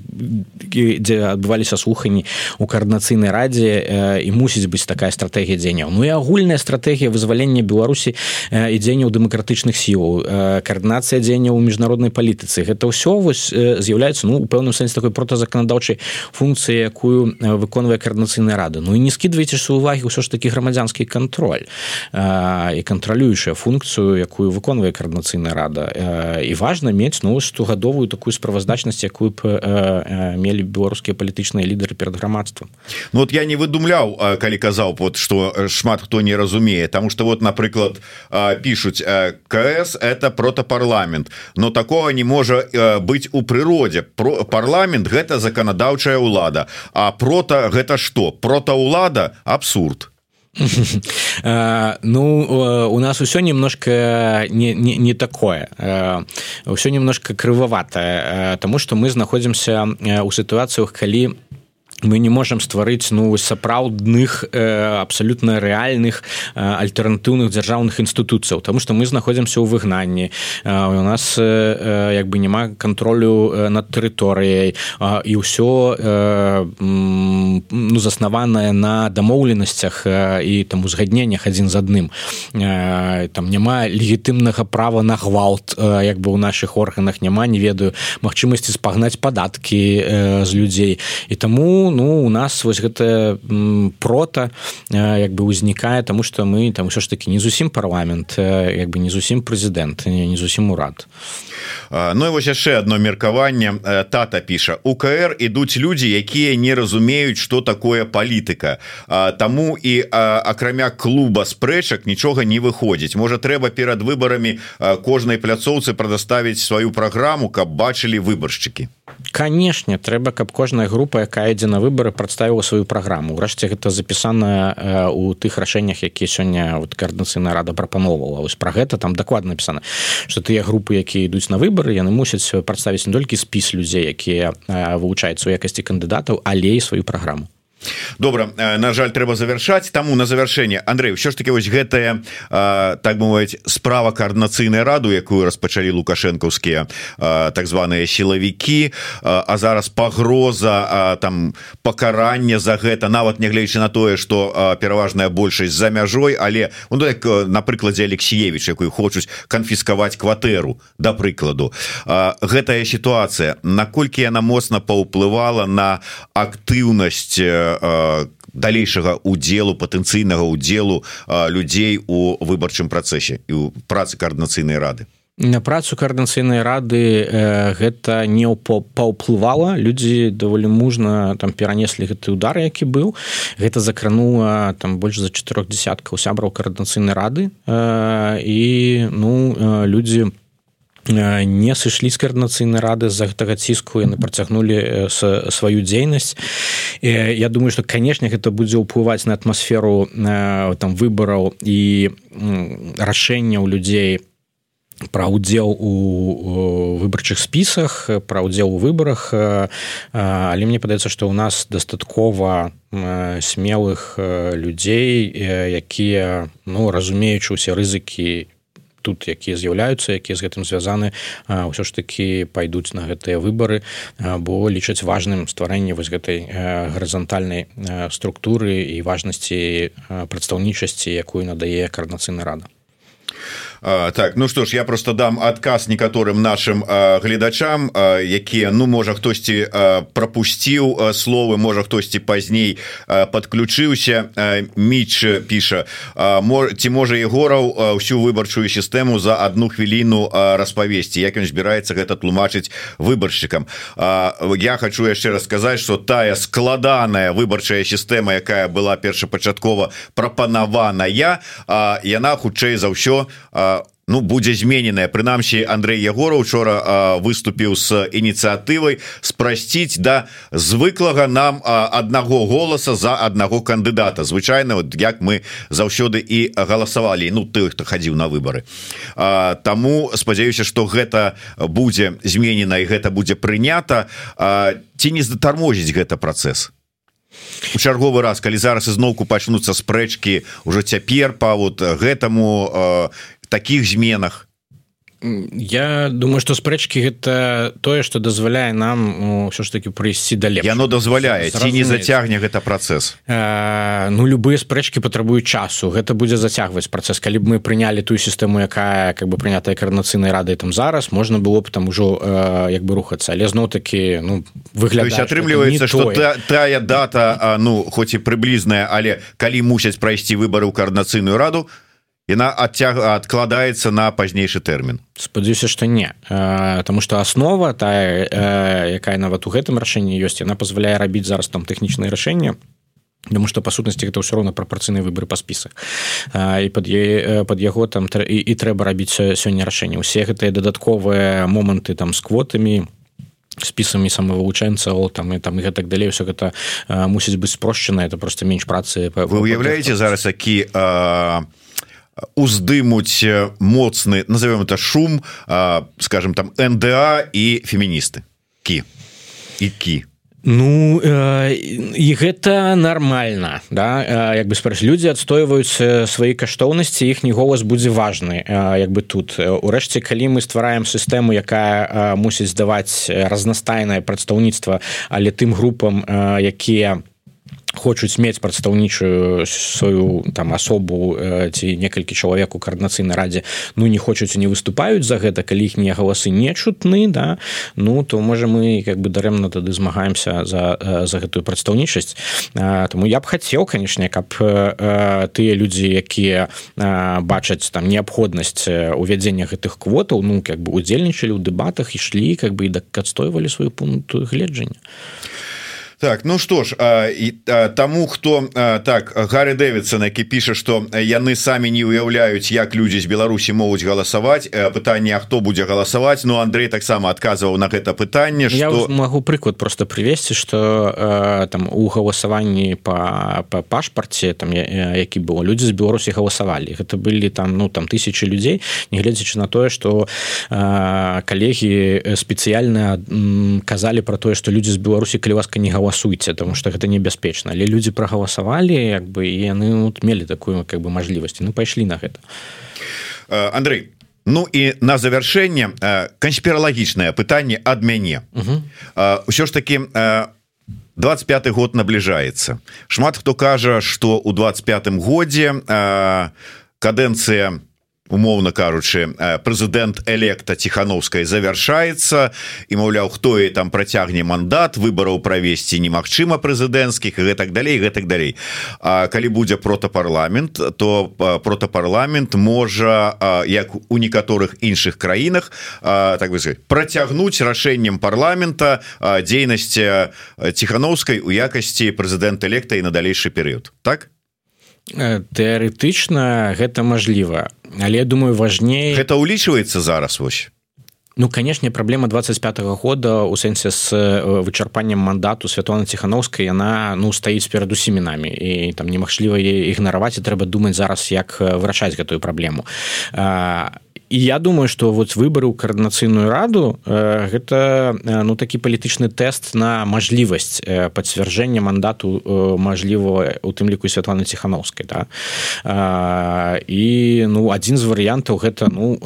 дзе адбываліся слуханні у каардынацыйнай радзе э, і мусіць быць такая стратэгія дзеянняў Ну і агульная стратэгія вызвалення беларусі і дзеянняў дэмакратычных сілаў. Каардынацыя дзеянняў у міжнароднай палітыцы. Гэта ўсё вось з'яўляецца ну пэўным сэнсе такой протазаканадаўчай функцыі якую выконвае каардынацыйная рада. Ну і не скідвайце браць увагі ўсё ж такі грамадзянскі кантроль. І кантралюючая функцыю якую выконвае каардынацыйная рада. І важна мець ну штогадовую такую справаздачнасць якую б мелі беларускія палітычныя лідары перад грамадствам. Ну вот я не выдумляў калі казаў вот что шмат хто не разумее. Тому что вот напрыклад пишутць КС это протапарламент но такого не можа быць у прыродзе про парламент гэта заканадаўчая ўлада а прота гэта что? Протаулада абсурд. Ну у нас усё немножко не, не, не такое. Ўсё немножко крываватае тому что мы знаходзімся у сітуацыях калі мы не можем стварыць ну сапраўдных э, абсолютно рэальных э, альтэрнатыўных дзяржаўных інстытуцыяў тому что мы знаходзімся ў выгнанні э, у нас э, э як бы няма контролю э, над тэрыторыяй э, і ўсё э, ну заснаванае на дамоўленасцях э, і там узгадненнях адзін з адным э, там няма легітымнага права на гвалт э, як бы у наших органах няма не ведаю магчымасці спагнаць падаткі э, з людзей і таму ну у нас вось гэта прота як бы ўзнікае тому что мы там ўсё ж таки не зусім парламент як бы не зусім прэзідэнт не зусім урад. Ну і вось яшчэ одно меркаванне тата піша. Укр ідуць людзі якія не разумеюць что такое палітыка. Таму і акрамя клуба спрэчак нічога не выходзіць. Можа трэба перад выбарамі кожнай пляцоўцы прадаставіць сваю праграму каб бачылі выбаршчыкі канешне трэба каб кожная група якая ідзе на выборы прадставіла сваю праграму. Ўрэшце гэта запісана у тых рашэннях якія сёння вот каардынацыйная рада прапановала вось пра гэта там дакладна напісана что тыя групы якія ідуць на выборы яны мусяць прадставіць не толькі спіс людзей якія вывучаюць у якасці кандыдатаў але і сваю праграму добра э, на жаль трэба завершаць таму на завяршэнне Андрей ўсё ж таки вось гэтая так мовіць справа коаардынацыйнай раду якую распачалі лукашэнкаўскія так званыя сілавікі. А зараз пагроза там пакарання за гэта нават нягледзячы на тое что пераважная большасць за мяжой але ну, як на прыкладзе алексеевич якую хочуць канфіскаваць кватэру да прыкладу. Гэтая сітуацыя. Наколькі яна моцна паўплывала на актыўнасць далейшага удзелу патэнцыйнага удзелу людзей у выбарчым працэсе і у працы каардынацыйнай рады. На працу каардынацыйнай рады э, гэта не паўплывала. Людзі даволі мужна там перанеслі гэты удар які быў. Гэта закранула там больш за чатырох десяткаў сябраў каардынацыйнай рады. Э, і ну э, людзі по не сышлі з каардынацыйнай рады з-за гэтага ціску яны працягнулі сваю дзейнасць. Я думаю что канешне гэта будзе ўплываць на атмасферу там выбараў і рашэнняў людзей пра удзел у выбарчых спісах пра удзел у выбарах. Але мне падаецца што ў нас дастаткова смелых людзей якія ну разумеючы усе рызыкі тут якія з'яўляюцца якія з гэтым звязаны ўсё ж такі пайдуць на гэтыя выбары бо лічаць важным стварэнне вось гэтай гарызантальнай структуры і важнасці прадстаўнічасці якую надае карнацыйны рада А, так ну что ж я просто дам адказ некаторым нашим а, гледачам а, якія ну можа хтосьці пропусціў словы можа хтосьці пазней подключыўся міч піша ці можа егораў всю выбарчую сістэму за одну хвіліну распавесці? Як ён збіраецца гэта тлумачыць выбаршчыкам? Я хочу яшчэ расказаць что тая складаная выбарчая сістэма якая была першапачаткова прапанаваная яна хутчэй за ўсё а ну будзе змененая прынамсі Андрей егора учора выступіў с ініцыятывай спрасціць да звыклага нам аднаго голоса за аднаго кандыдата. Звычайна вот як мы заўсёды і галасавалі ну ты хто хадзіў на выборы Таму спадзяюся что гэта будзе зменена і гэта будзе прынята. Ці не затармозіць гэта працэс? У чарговы раз калі зараз ізноўку пачнуцца спрэчкі ўжо цяпер па вот гэтаму таких зменах? Я думаю что спрэчки гэта тое что дазваляе нам ўсё ж таки прыйсці далей яно дазваляе ці не зацягне гэта працэс Ну любые спрэчки патрабуюць часу. Гэта будзе зацягваць працэс калі б мы прынялі тую сістэму якая как бы прынятая карнацыйнай радай там зараз можна было б там ужо як бы рухацца але зноў таки ну выглядаць атрымліваецца что та, тая дата ну хоць і прыблізная але калі мусяць прайсці выбары ў карнацыйную раду то яна адцяг адкладаецца на пазнейшы тэрмін спадзяюся что не потому что основа тая якая нават у гэтым рашэнні ёсць яна позволяе рабіць зараз там тэхнічнае рашэнне Таму што па сутнасці гэта ўсё роўна прапорцыйныя выборы па спісах і пад е, пад яго там і, і трэба рабіць сёння рашэнне усе гэтыя дадатковыя моманты там з квотамі спісамі самавывучэнцаў там і там і гэтак далей все гэта мусіць быць спрошчана это просто менш працы вы уяўляеце зараз які а уздымуць моцны назовем это шум скажем там нда і феміністы. Кі. І кі. Ну э, і гэта нормально да? Як бы спраш людзі адстойваюць свае каштоўнасці іхні голас будзе важны як бы тут. Урэшце калі мы ствараем сістэму якая мусіць здаваць разнастайнае прадстаўніцтва але тым групам якія хочуць мець прадстаўнічую сваю там асобу ці некалькі чалавек у каардынацыйнай радзе. Ну не хочуць не выступаюць за гэта калі іхнія галасы не чутны да. Ну то можа мы как бы дарэмна тады змагаемся за за гэтую прадстаўнічасць. Таму я б хацеў канешне каб тыя людзі якія бачаць там неабходнасць увядзення гэтых квотаў ну как бы удзельнічалі ў дэбатах ішлі как бы і так адстойвалі сваю пункту гледжання. а так ну что ж і тому хто так Гаррі Дэвидсон які піша что яны самі не уяўляюць як людзі з Беларусі могуць галасаваць пытанне хто будзе галасаваць Ну Андрей таксама адказваў на гэта пытанне что могу прыклад просто привесці что там у галасаванні по па пашпарце там які было людзі з Беларусі галасавалі гэта былі там ну там тысячи людзей нягледзячы на тое что калегі спецыяльна казалі про тое что людзі з Беларусі калі ласка не галасавалі галасуйце тому что гэта небяспечна але людзі прагаласавалі як бы і яны вот, мелі такую как бы мажлівасці ну пайшлі на гэта э, Андрей Ну і на завяршэнне э, канспіралагічнае пытанне ад мяне ўсё ж таки 25 год набліжаецца шмат хто кажа что у 25 годзе кадэнцыя умоўно кажучы прэзідэнт электа ціхановскай завяршаецца. І маўляў хто і там працягне мандат выбараў правесці немагчыма прэзідэнцкіх гэтак далей гэтак далей. А калі будзе протапарламент то протапарламент можа як у некаторых іншых краінах так бы працягнуць рашэннем парламента дзейнасці ціхановскай у якасці прэзідэнт электа і на далейшы перыяд. Так тэарэтычна гэта мажліва але я думаю важней это улічваецца зараз вось. Ну канешне праблема 25 -го года у сэнсе з вычарпаннем мандату Святона ціхановскай яна ну стаіць перад усімі намі. І там немагчліва ігнараваць і трэба думаць зараз як вырашаць гэтую праблему. А і я думаю что вот выборы ў каардынацыйную раду э, гэта э, ну такі палітычны тэст на мажлівасць э, пацвярджэння мандату мажлівого у тым ліку Святланы ціхановскай да. І ну адзін з варыянтаў гэта ну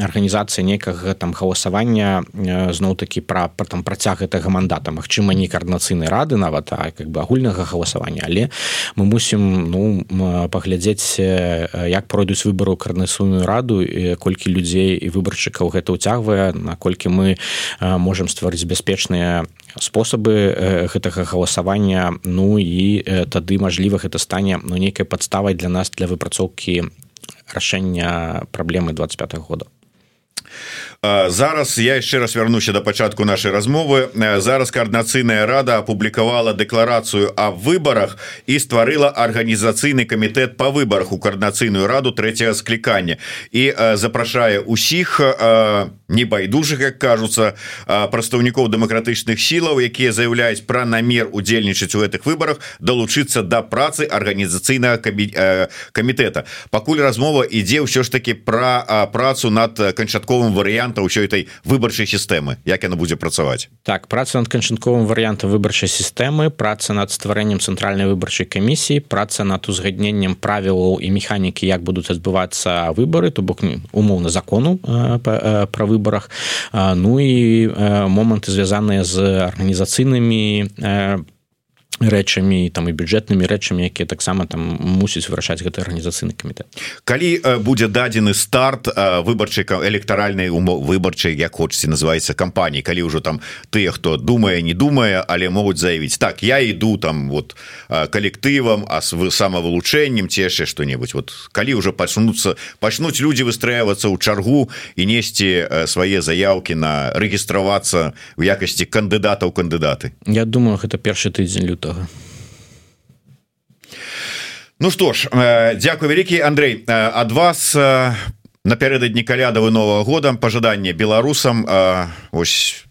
арганізацыя некага там галасавання зноў такі пра пра там працяг гэтага мандата. Мачыма не каардынацыйнай рады нават а как бы агульнага галасавання. Але мы мусім ну паглядзець як пройдуць выборы ў карнасуйную раду колькі людзей і выбаршчыкаў гэта ўцягвае наколькі мы можемм стварыць бяспечныя спосабы гэтага галасавання. Ну і тады мажліва гэта стане ну нейкай падставай для нас для выпрацоўкі рашэння праблемы 25 -го года зараз я яшчэ раз вярнуся до пачатку нашай размовы зараз коаардынацыйная рада апублікавала дэкларацыю о выборах і стварыла арганізацыйны камітэт по выборах у коаардынацыйную раду третьего склікання і запрашае усіх небайдужых как кажуцца прадстаўнікоў дэмакратычных сілаў якія заяўляюць пра намер удзельнічаць у гэтых выборах далучыцца до да працы арганізацыйнага камітэта пакуль размова ідзе ўсё ж таки про працу над канчатковым варыянтом варыянта ўсё этой выбарчай сістэмы як яна будзе працаваць так праца над канчатковым варыянтам выбарчай сістэмы праца над стварэннем цэнтральнай выбарчай камісіі праца над узгадненнем правілаў і механікі як будуць адбывацца выбары то бок умоўна закону пра выбарах. Ну і моманты звязаныя з арганізацыйнымі по рэчамі там і бюджэтнымі рэчамі якія таксама там мусіць вырашаць гэты арганізацыйны камітэт. Калі будзе дадзены старт выбарчай электаральнай умов выбарчай як хочаце называется кампаніі. Калі ўжо там тыя хто думае не думае але могуць заявіць так я іду там вот калектывам а с самавылучэннем ці яшчэ что-небудзь вот калі ўжо пачнуцца пачнуць людзі выстраивацца ў чаргу і несці свае заявкі на рэгістравацца у якасці кандыдатаў кандыдаты. Я думаю гэта першы тыдзень люта гэтага Ну что ж Дякую вялікі Андрей. Ад вас напярэдадні калядавы нового года пожаданне беларусам. Ось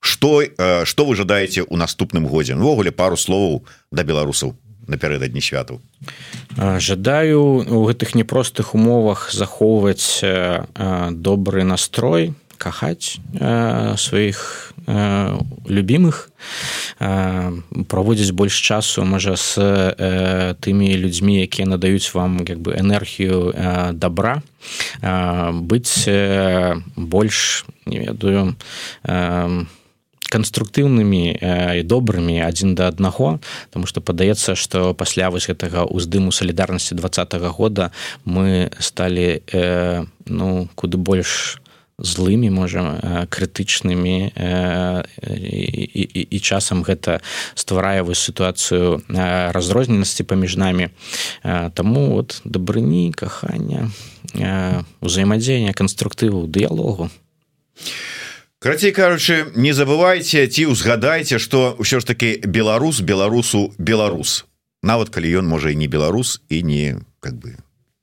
что что вы жадаеце у наступным годзе? Увогуле пару словаў да беларусаў напярэдадні святаў. Жадаю у гэтых непростых умовах захоўваць добры настрой кахаць сваіх любимых э, праводзіць больш часу можа з тымі людзьмі якія надаюць вам як бы энергію добра быць больш не ведаю канструктыўнымі і добрымі адзін да аднаго. Тому что падаецца что пасля вось гэтага ўздыму салідарнасці двадцатого года мы сталі ну куды больш злымі можа крытычнымі і, і, і часам гэта стварае вось сітуацыю разрозненасці паміж намі. Таму вот дабрыні кахання узаемадзеяння канструктыву дыялогу. Карацей кажучы не забывайте ці узгадайце что ўсё ж таки беларус беларусу беларус. Нават калі ён можа і не беларус і не как бы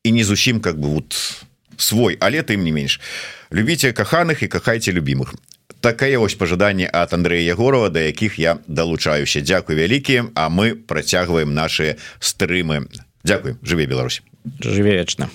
і не зусім как бы вот свой але тым не менш. Любіце каханых і кахайце любимых такая ось пожаданне от Андрея егорова да якіх я далучаюся. Дякую вялікі А мы працягваем наши стрымы. Дякую жыве Беларусь. Жыве вечна